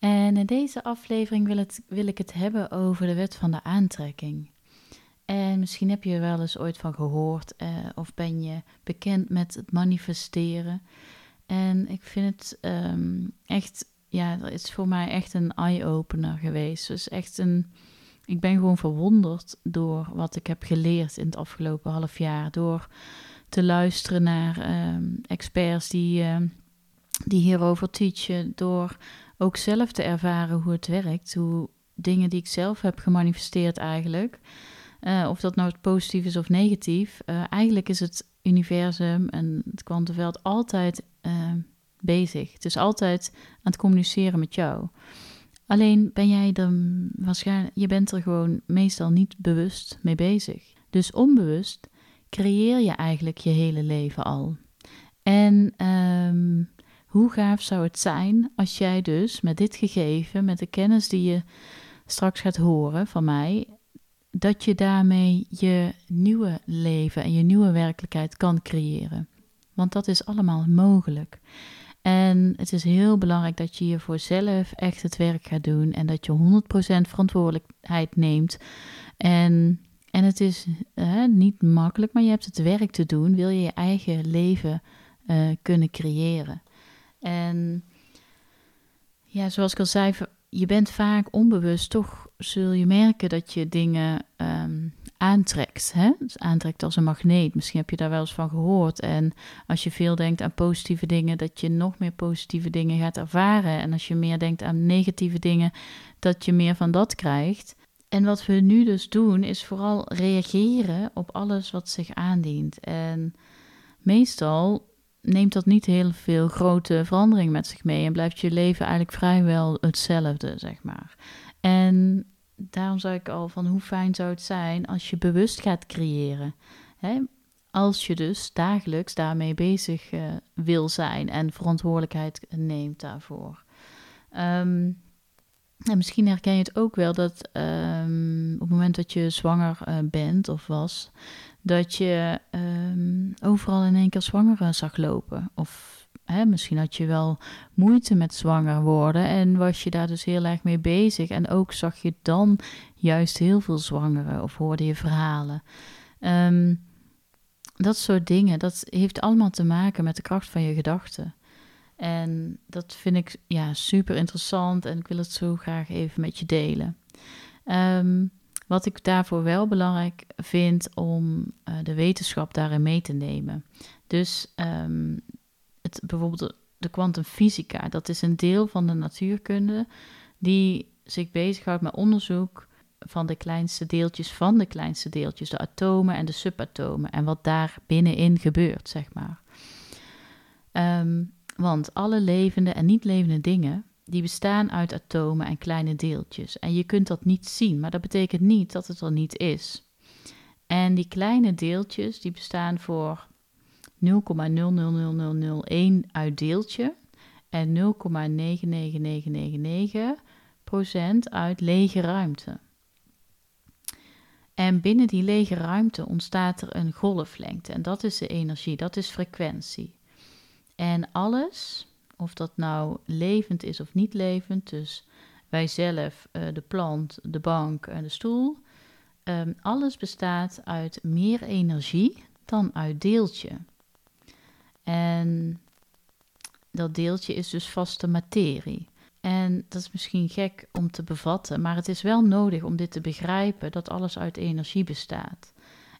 En in deze aflevering wil, het, wil ik het hebben over de wet van de aantrekking. En misschien heb je er wel eens ooit van gehoord eh, of ben je bekend met het manifesteren. En ik vind het ehm, echt, ja, het is voor mij echt een eye-opener geweest. Dus echt een, ik ben gewoon verwonderd door wat ik heb geleerd in het afgelopen half jaar. Door te luisteren naar ehm, experts die, uh, die hierover teachen. Door ook zelf te ervaren hoe het werkt. Hoe dingen die ik zelf heb gemanifesteerd eigenlijk. Uh, of dat nou positief is of negatief. Uh, eigenlijk is het universum en het kwantumveld altijd uh, bezig. Het is altijd aan het communiceren met jou. Alleen ben jij er waarschijnlijk, je bent er gewoon meestal niet bewust mee bezig. Dus onbewust creëer je eigenlijk je hele leven al. En um, hoe gaaf zou het zijn als jij dus met dit gegeven, met de kennis die je straks gaat horen van mij, dat je daarmee je nieuwe leven en je nieuwe werkelijkheid kan creëren. Want dat is allemaal mogelijk. En het is heel belangrijk dat je hier voor zelf echt het werk gaat doen en dat je 100% verantwoordelijkheid neemt. En, en het is niet makkelijk, maar je hebt het werk te doen. Wil je je eigen leven uh, kunnen creëren? En ja, zoals ik al zei, je bent vaak onbewust, toch zul je merken dat je dingen um, aantrekt. Hè? Dus aantrekt als een magneet. Misschien heb je daar wel eens van gehoord. En als je veel denkt aan positieve dingen, dat je nog meer positieve dingen gaat ervaren. En als je meer denkt aan negatieve dingen, dat je meer van dat krijgt. En wat we nu dus doen, is vooral reageren op alles wat zich aandient. En meestal neemt dat niet heel veel grote verandering met zich mee en blijft je leven eigenlijk vrijwel hetzelfde, zeg maar. En daarom zou ik al van hoe fijn zou het zijn als je bewust gaat creëren. Hè? Als je dus dagelijks daarmee bezig uh, wil zijn en verantwoordelijkheid neemt daarvoor. Um, en misschien herken je het ook wel dat um, op het moment dat je zwanger uh, bent of was, dat je um, overal in één keer zwanger zag lopen. Of misschien had je wel moeite met zwanger worden en was je daar dus heel erg mee bezig. En ook zag je dan juist heel veel zwangeren of hoorde je verhalen. Um, dat soort dingen, dat heeft allemaal te maken met de kracht van je gedachten. En dat vind ik ja, super interessant en ik wil het zo graag even met je delen. Um, wat ik daarvoor wel belangrijk vind om uh, de wetenschap daarin mee te nemen. Dus um, het, bijvoorbeeld de kwantumfysica, dat is een deel van de natuurkunde die zich bezighoudt met onderzoek van de kleinste deeltjes van de kleinste deeltjes, de atomen en de subatomen en wat daar binnenin gebeurt, zeg maar. Um, want alle levende en niet levende dingen die bestaan uit atomen en kleine deeltjes. En je kunt dat niet zien, maar dat betekent niet dat het er niet is. En die kleine deeltjes die bestaan voor 0,00001 uit deeltje en 0,99999% uit lege ruimte. En binnen die lege ruimte ontstaat er een golflengte en dat is de energie, dat is frequentie. En alles of dat nou levend is of niet levend, dus wij zelf, uh, de plant, de bank en de stoel, um, alles bestaat uit meer energie dan uit deeltje. En dat deeltje is dus vaste materie. En dat is misschien gek om te bevatten, maar het is wel nodig om dit te begrijpen dat alles uit energie bestaat.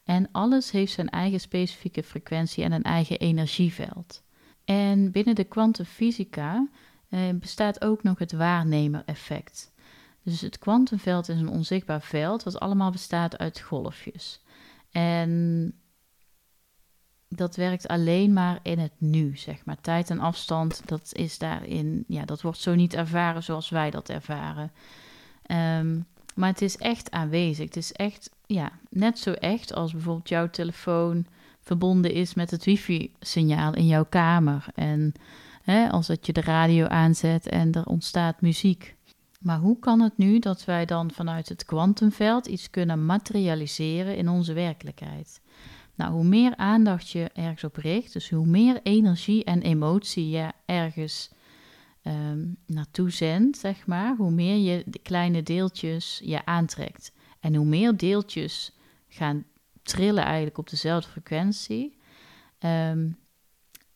En alles heeft zijn eigen specifieke frequentie en een eigen energieveld. En binnen de kwantumfysica eh, bestaat ook nog het waarnemer-effect. Dus het kwantumveld is een onzichtbaar veld wat allemaal bestaat uit golfjes. En dat werkt alleen maar in het nu, zeg maar. Tijd en afstand, dat is daarin, ja, dat wordt zo niet ervaren zoals wij dat ervaren. Ehm, maar het is echt aanwezig. Het is echt, ja, net zo echt als bijvoorbeeld jouw telefoon verbonden is met het wifi-signaal in jouw kamer. En hè, als dat je de radio aanzet en er ontstaat muziek. Maar hoe kan het nu dat wij dan vanuit het kwantumveld iets kunnen materialiseren in onze werkelijkheid? Nou, hoe meer aandacht je ergens op richt, dus hoe meer energie en emotie je ergens um, naartoe zendt, zeg maar, hoe meer je de kleine deeltjes je aantrekt. En hoe meer deeltjes gaan trillen eigenlijk op dezelfde frequentie, ehm,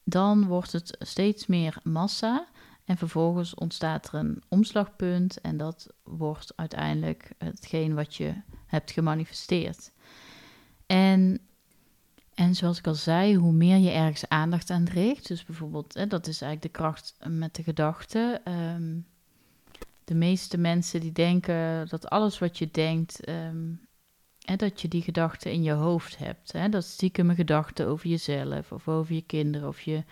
dan wordt het steeds meer massa. En vervolgens ontstaat er een omslagpunt en dat wordt uiteindelijk hetgeen wat je hebt gemanifesteerd. En, en zoals ik al zei, hoe meer je ergens aandacht aan richt, dus bijvoorbeeld, hè, dat is eigenlijk de kracht met de gedachte. Ehm, de meeste mensen die denken dat alles wat je denkt, ehm, dat je die gedachten in je hoofd hebt. Hè, dat stiekeme gedachten over jezelf of over je kinderen of je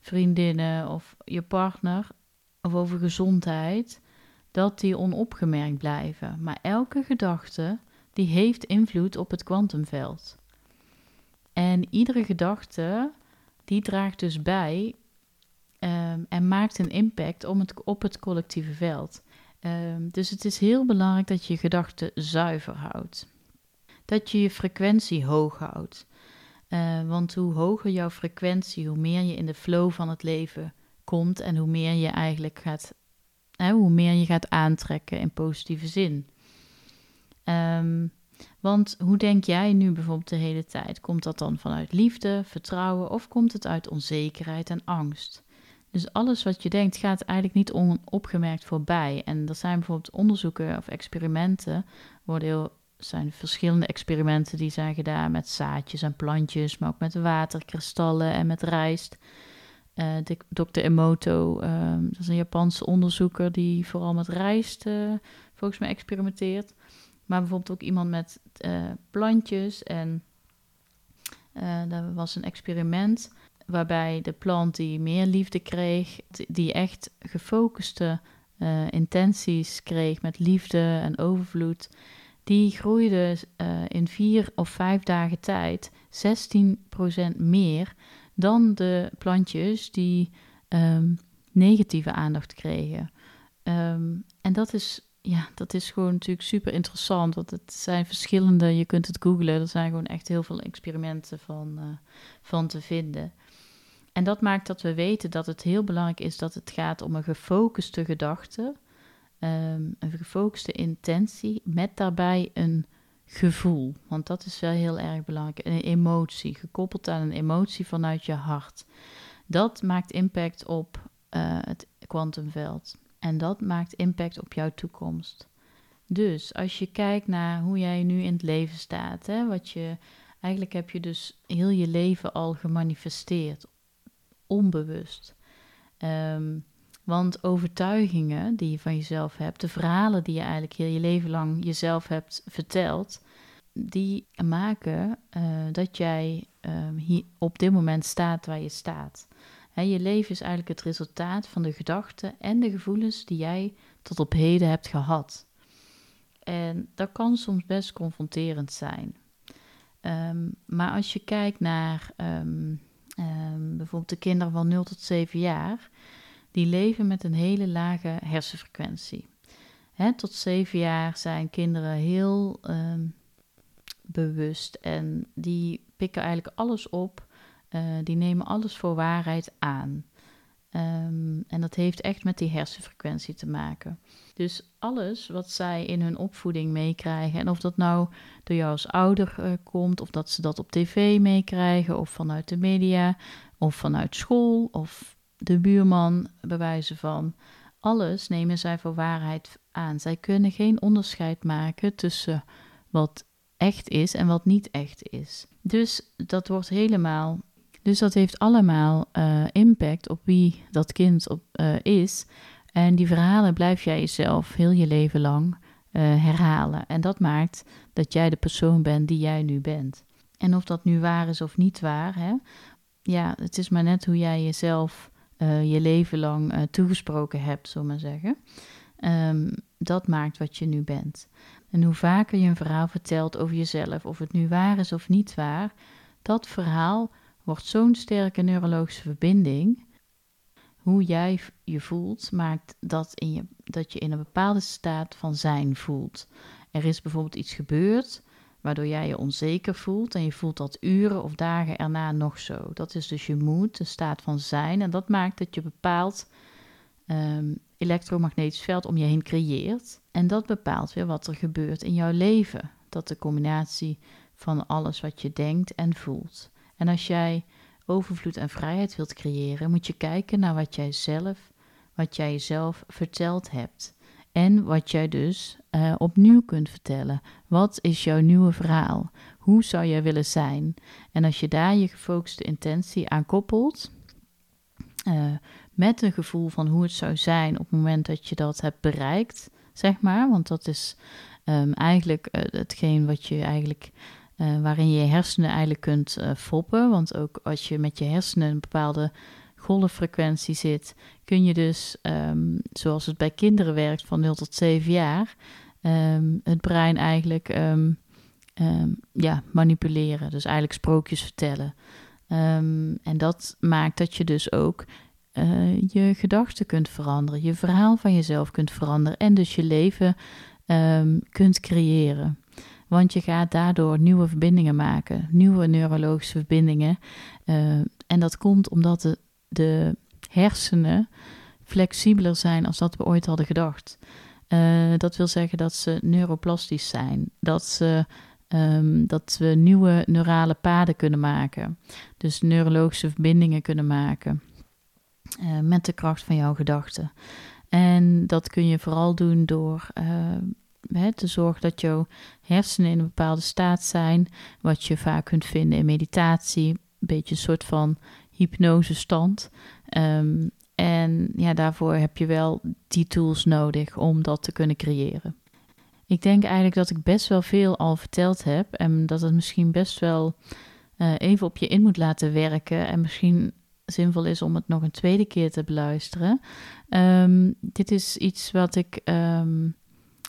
vriendinnen of je partner of over gezondheid, dat die onopgemerkt blijven. Maar elke gedachte die heeft invloed op het kwantumveld. En iedere gedachte die draagt dus bij um, en maakt een impact het, op het collectieve veld. Um, dus het is heel belangrijk dat je je gedachten zuiver houdt. Dat je je frequentie hoog houdt. Uh, want hoe hoger jouw frequentie, hoe meer je in de flow van het leven komt en hoe meer je eigenlijk gaat, hoe meer je gaat aantrekken in positieve zin. Um, want hoe denk jij nu bijvoorbeeld de hele tijd? Komt dat dan vanuit liefde, vertrouwen of komt het uit onzekerheid en angst? Dus alles wat je denkt gaat eigenlijk niet onopgemerkt voorbij. En er zijn bijvoorbeeld onderzoeken of experimenten, worden heel, zijn verschillende experimenten die zijn gedaan met zaadjes en plantjes, maar ook met waterkristallen en met rijst. Uh, Dr. Emoto, um, dat is een Japanse onderzoeker die vooral met rijst uh, volgens mij experimenteert. Maar bijvoorbeeld ook iemand met uh, plantjes. En dat was een experiment waarbij de plant die meer liefde kreeg, die echt gefocuste intenties kreeg met liefde en overvloed, die groeide in vier of vijf dagen tijd 16% meer dan de plantjes die um, negatieve aandacht kregen. Um, en dat is, ja, dat is gewoon natuurlijk super interessant, want het zijn verschillende, je kunt het googlen, er zijn gewoon echt heel veel experimenten van, uh, van te vinden. En dat maakt dat we weten dat het heel belangrijk is dat het gaat om een gefocuste gedachte, um, een gefocuste intentie, met daarbij een gevoel. Want dat is wel heel erg belangrijk. Een emotie, gekoppeld aan een emotie vanuit je hart. Dat maakt impact op uh, het kwantumveld. En dat maakt impact op jouw toekomst. Dus als je kijkt naar hoe jij nu in het leven staat, hè, wat je, eigenlijk heb je dus heel je leven al gemanifesteerd, onbewust. Um, want overtuigingen die je van jezelf hebt, de verhalen die je eigenlijk heel je leven lang jezelf hebt verteld, die maken uh, dat jij uh, hier op dit moment staat waar je staat. Je leven is eigenlijk het resultaat van de gedachten en de gevoelens die jij tot op heden hebt gehad. En dat kan soms best confronterend zijn. Um, maar als je kijkt naar um, bijvoorbeeld de kinderen van 0 tot 7 jaar, die leven met een hele lage hersenfrequentie. Tot zeven jaar zijn kinderen heel um, bewust en die pikken eigenlijk alles op. Uh, die nemen alles voor waarheid aan. Um, en dat heeft echt met die hersenfrequentie te maken. Dus alles wat zij in hun opvoeding meekrijgen, en of dat nou door jou als ouder uh, komt, of dat ze dat op tv meekrijgen, of vanuit de media, of vanuit school, of de buurman, bewijzen van. Alles nemen zij voor waarheid aan. Zij kunnen geen onderscheid maken tussen wat echt is en wat niet echt is. Dus dat wordt helemaal. Dus dat heeft allemaal uh, impact op wie dat kind op, uh, is. En die verhalen blijf jij jezelf heel je leven lang uh, herhalen. En dat maakt dat jij de persoon bent die jij nu bent. En of dat nu waar is of niet waar, hè? ja, het is maar net hoe jij jezelf uh, je leven lang uh, toegesproken hebt, zullen maar zeggen. ehm, dat maakt wat je nu bent. En hoe vaker je een verhaal vertelt over jezelf, of het nu waar is of niet waar, dat verhaal wordt zo'n sterke neurologische verbinding. Hoe jij je voelt, maakt dat, in je, dat je in een bepaalde staat van zijn voelt. Er is bijvoorbeeld iets gebeurd waardoor jij je onzeker voelt en je voelt dat uren of dagen erna nog zo. Dat is dus je moed, de staat van zijn. En dat maakt dat je bepaald um, elektromagnetisch veld om je heen creëert. En dat bepaalt weer wat er gebeurt in jouw leven. Dat de combinatie van alles wat je denkt en voelt. En als jij overvloed en vrijheid wilt creëren, moet je kijken naar wat jij zelf, wat jij jezelf verteld hebt. En wat jij dus uh, opnieuw kunt vertellen. Wat is jouw nieuwe verhaal? Hoe zou jij willen zijn? En als je daar je gefocuste intentie aan koppelt, uh, met een gevoel van hoe het zou zijn op het moment dat je dat hebt bereikt, zeg maar. Want dat is um, eigenlijk uh, hetgeen wat je eigenlijk, waarin je je hersenen eigenlijk kunt foppen. Want ook als je met je hersenen een bepaalde golffrequentie zit, kun je dus, um, zoals het bij kinderen werkt van 0 tot 7 jaar, um, het brein eigenlijk ja, manipuleren. Dus eigenlijk sprookjes vertellen. en dat maakt dat je dus ook uh, je gedachten kunt veranderen, je verhaal van jezelf kunt veranderen en dus je leven kunt creëren. Want je gaat daardoor nieuwe verbindingen maken, nieuwe neurologische verbindingen. Uh, en dat komt omdat de, de, hersenen flexibeler zijn als dat we ooit hadden gedacht. Uh, dat wil zeggen dat ze neuroplastisch zijn, dat, ze, um, dat we nieuwe neurale paden kunnen maken, dus neurologische verbindingen kunnen maken. Uh, met de kracht van jouw gedachten. En dat kun je vooral doen door hè, te zorgen dat jouw hersenen in een bepaalde staat zijn, wat je vaak kunt vinden in meditatie, beetje een soort van hypnosestand. Um, en ja, daarvoor heb je wel die tools nodig om dat te kunnen creëren. Ik denk eigenlijk dat ik best wel veel al verteld heb en dat het misschien best wel uh, even op je in moet laten werken. En misschien zinvol is om het nog een tweede keer te beluisteren. Um, dit is iets wat ik, um,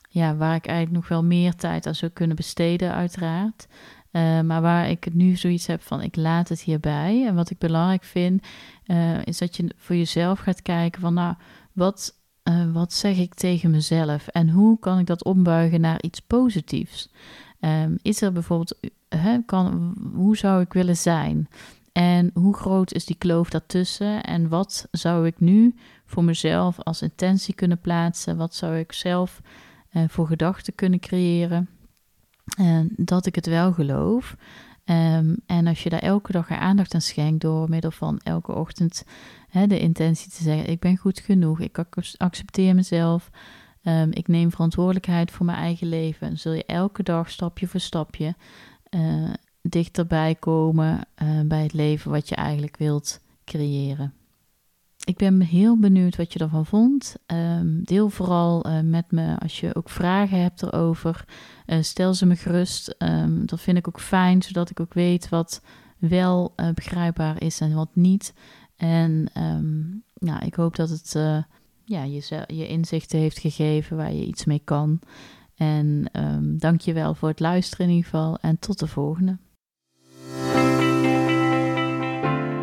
ja, waar ik eigenlijk nog wel meer tijd aan zou kunnen besteden, uiteraard. Uh, maar waar ik nu zoiets heb van, ik laat het hierbij. En wat ik belangrijk vind, uh, is dat je voor jezelf gaat kijken van, nou, wat, uh, wat zeg ik tegen mezelf? En hoe kan ik dat ombuigen naar iets positiefs? Um, is er bijvoorbeeld, kan, hoe zou ik willen zijn? En hoe groot is die kloof daartussen? En wat zou ik nu voor mezelf als intentie kunnen plaatsen? Wat zou ik zelf voor gedachten kunnen creëren? En dat ik het wel geloof. Um, en als je daar elke dag aandacht aan schenkt door middel van elke ochtend hè, de intentie te zeggen: Ik ben goed genoeg, ik accepteer mezelf, um, ik neem verantwoordelijkheid voor mijn eigen leven. Zul je elke dag stapje voor stapje uh, dichterbij komen uh, bij het leven wat je eigenlijk wilt creëren. Ik ben heel benieuwd wat je ervan vond. Um, deel vooral uh, met me als je ook vragen hebt erover. Uh, stel ze me gerust. Um, dat vind ik ook fijn, zodat ik ook weet wat wel begrijpbaar is en wat niet. En um, nou, ik hoop dat het ja, je, je inzichten heeft gegeven waar je iets mee kan. En dank je wel voor het luisteren in ieder geval. En tot de volgende.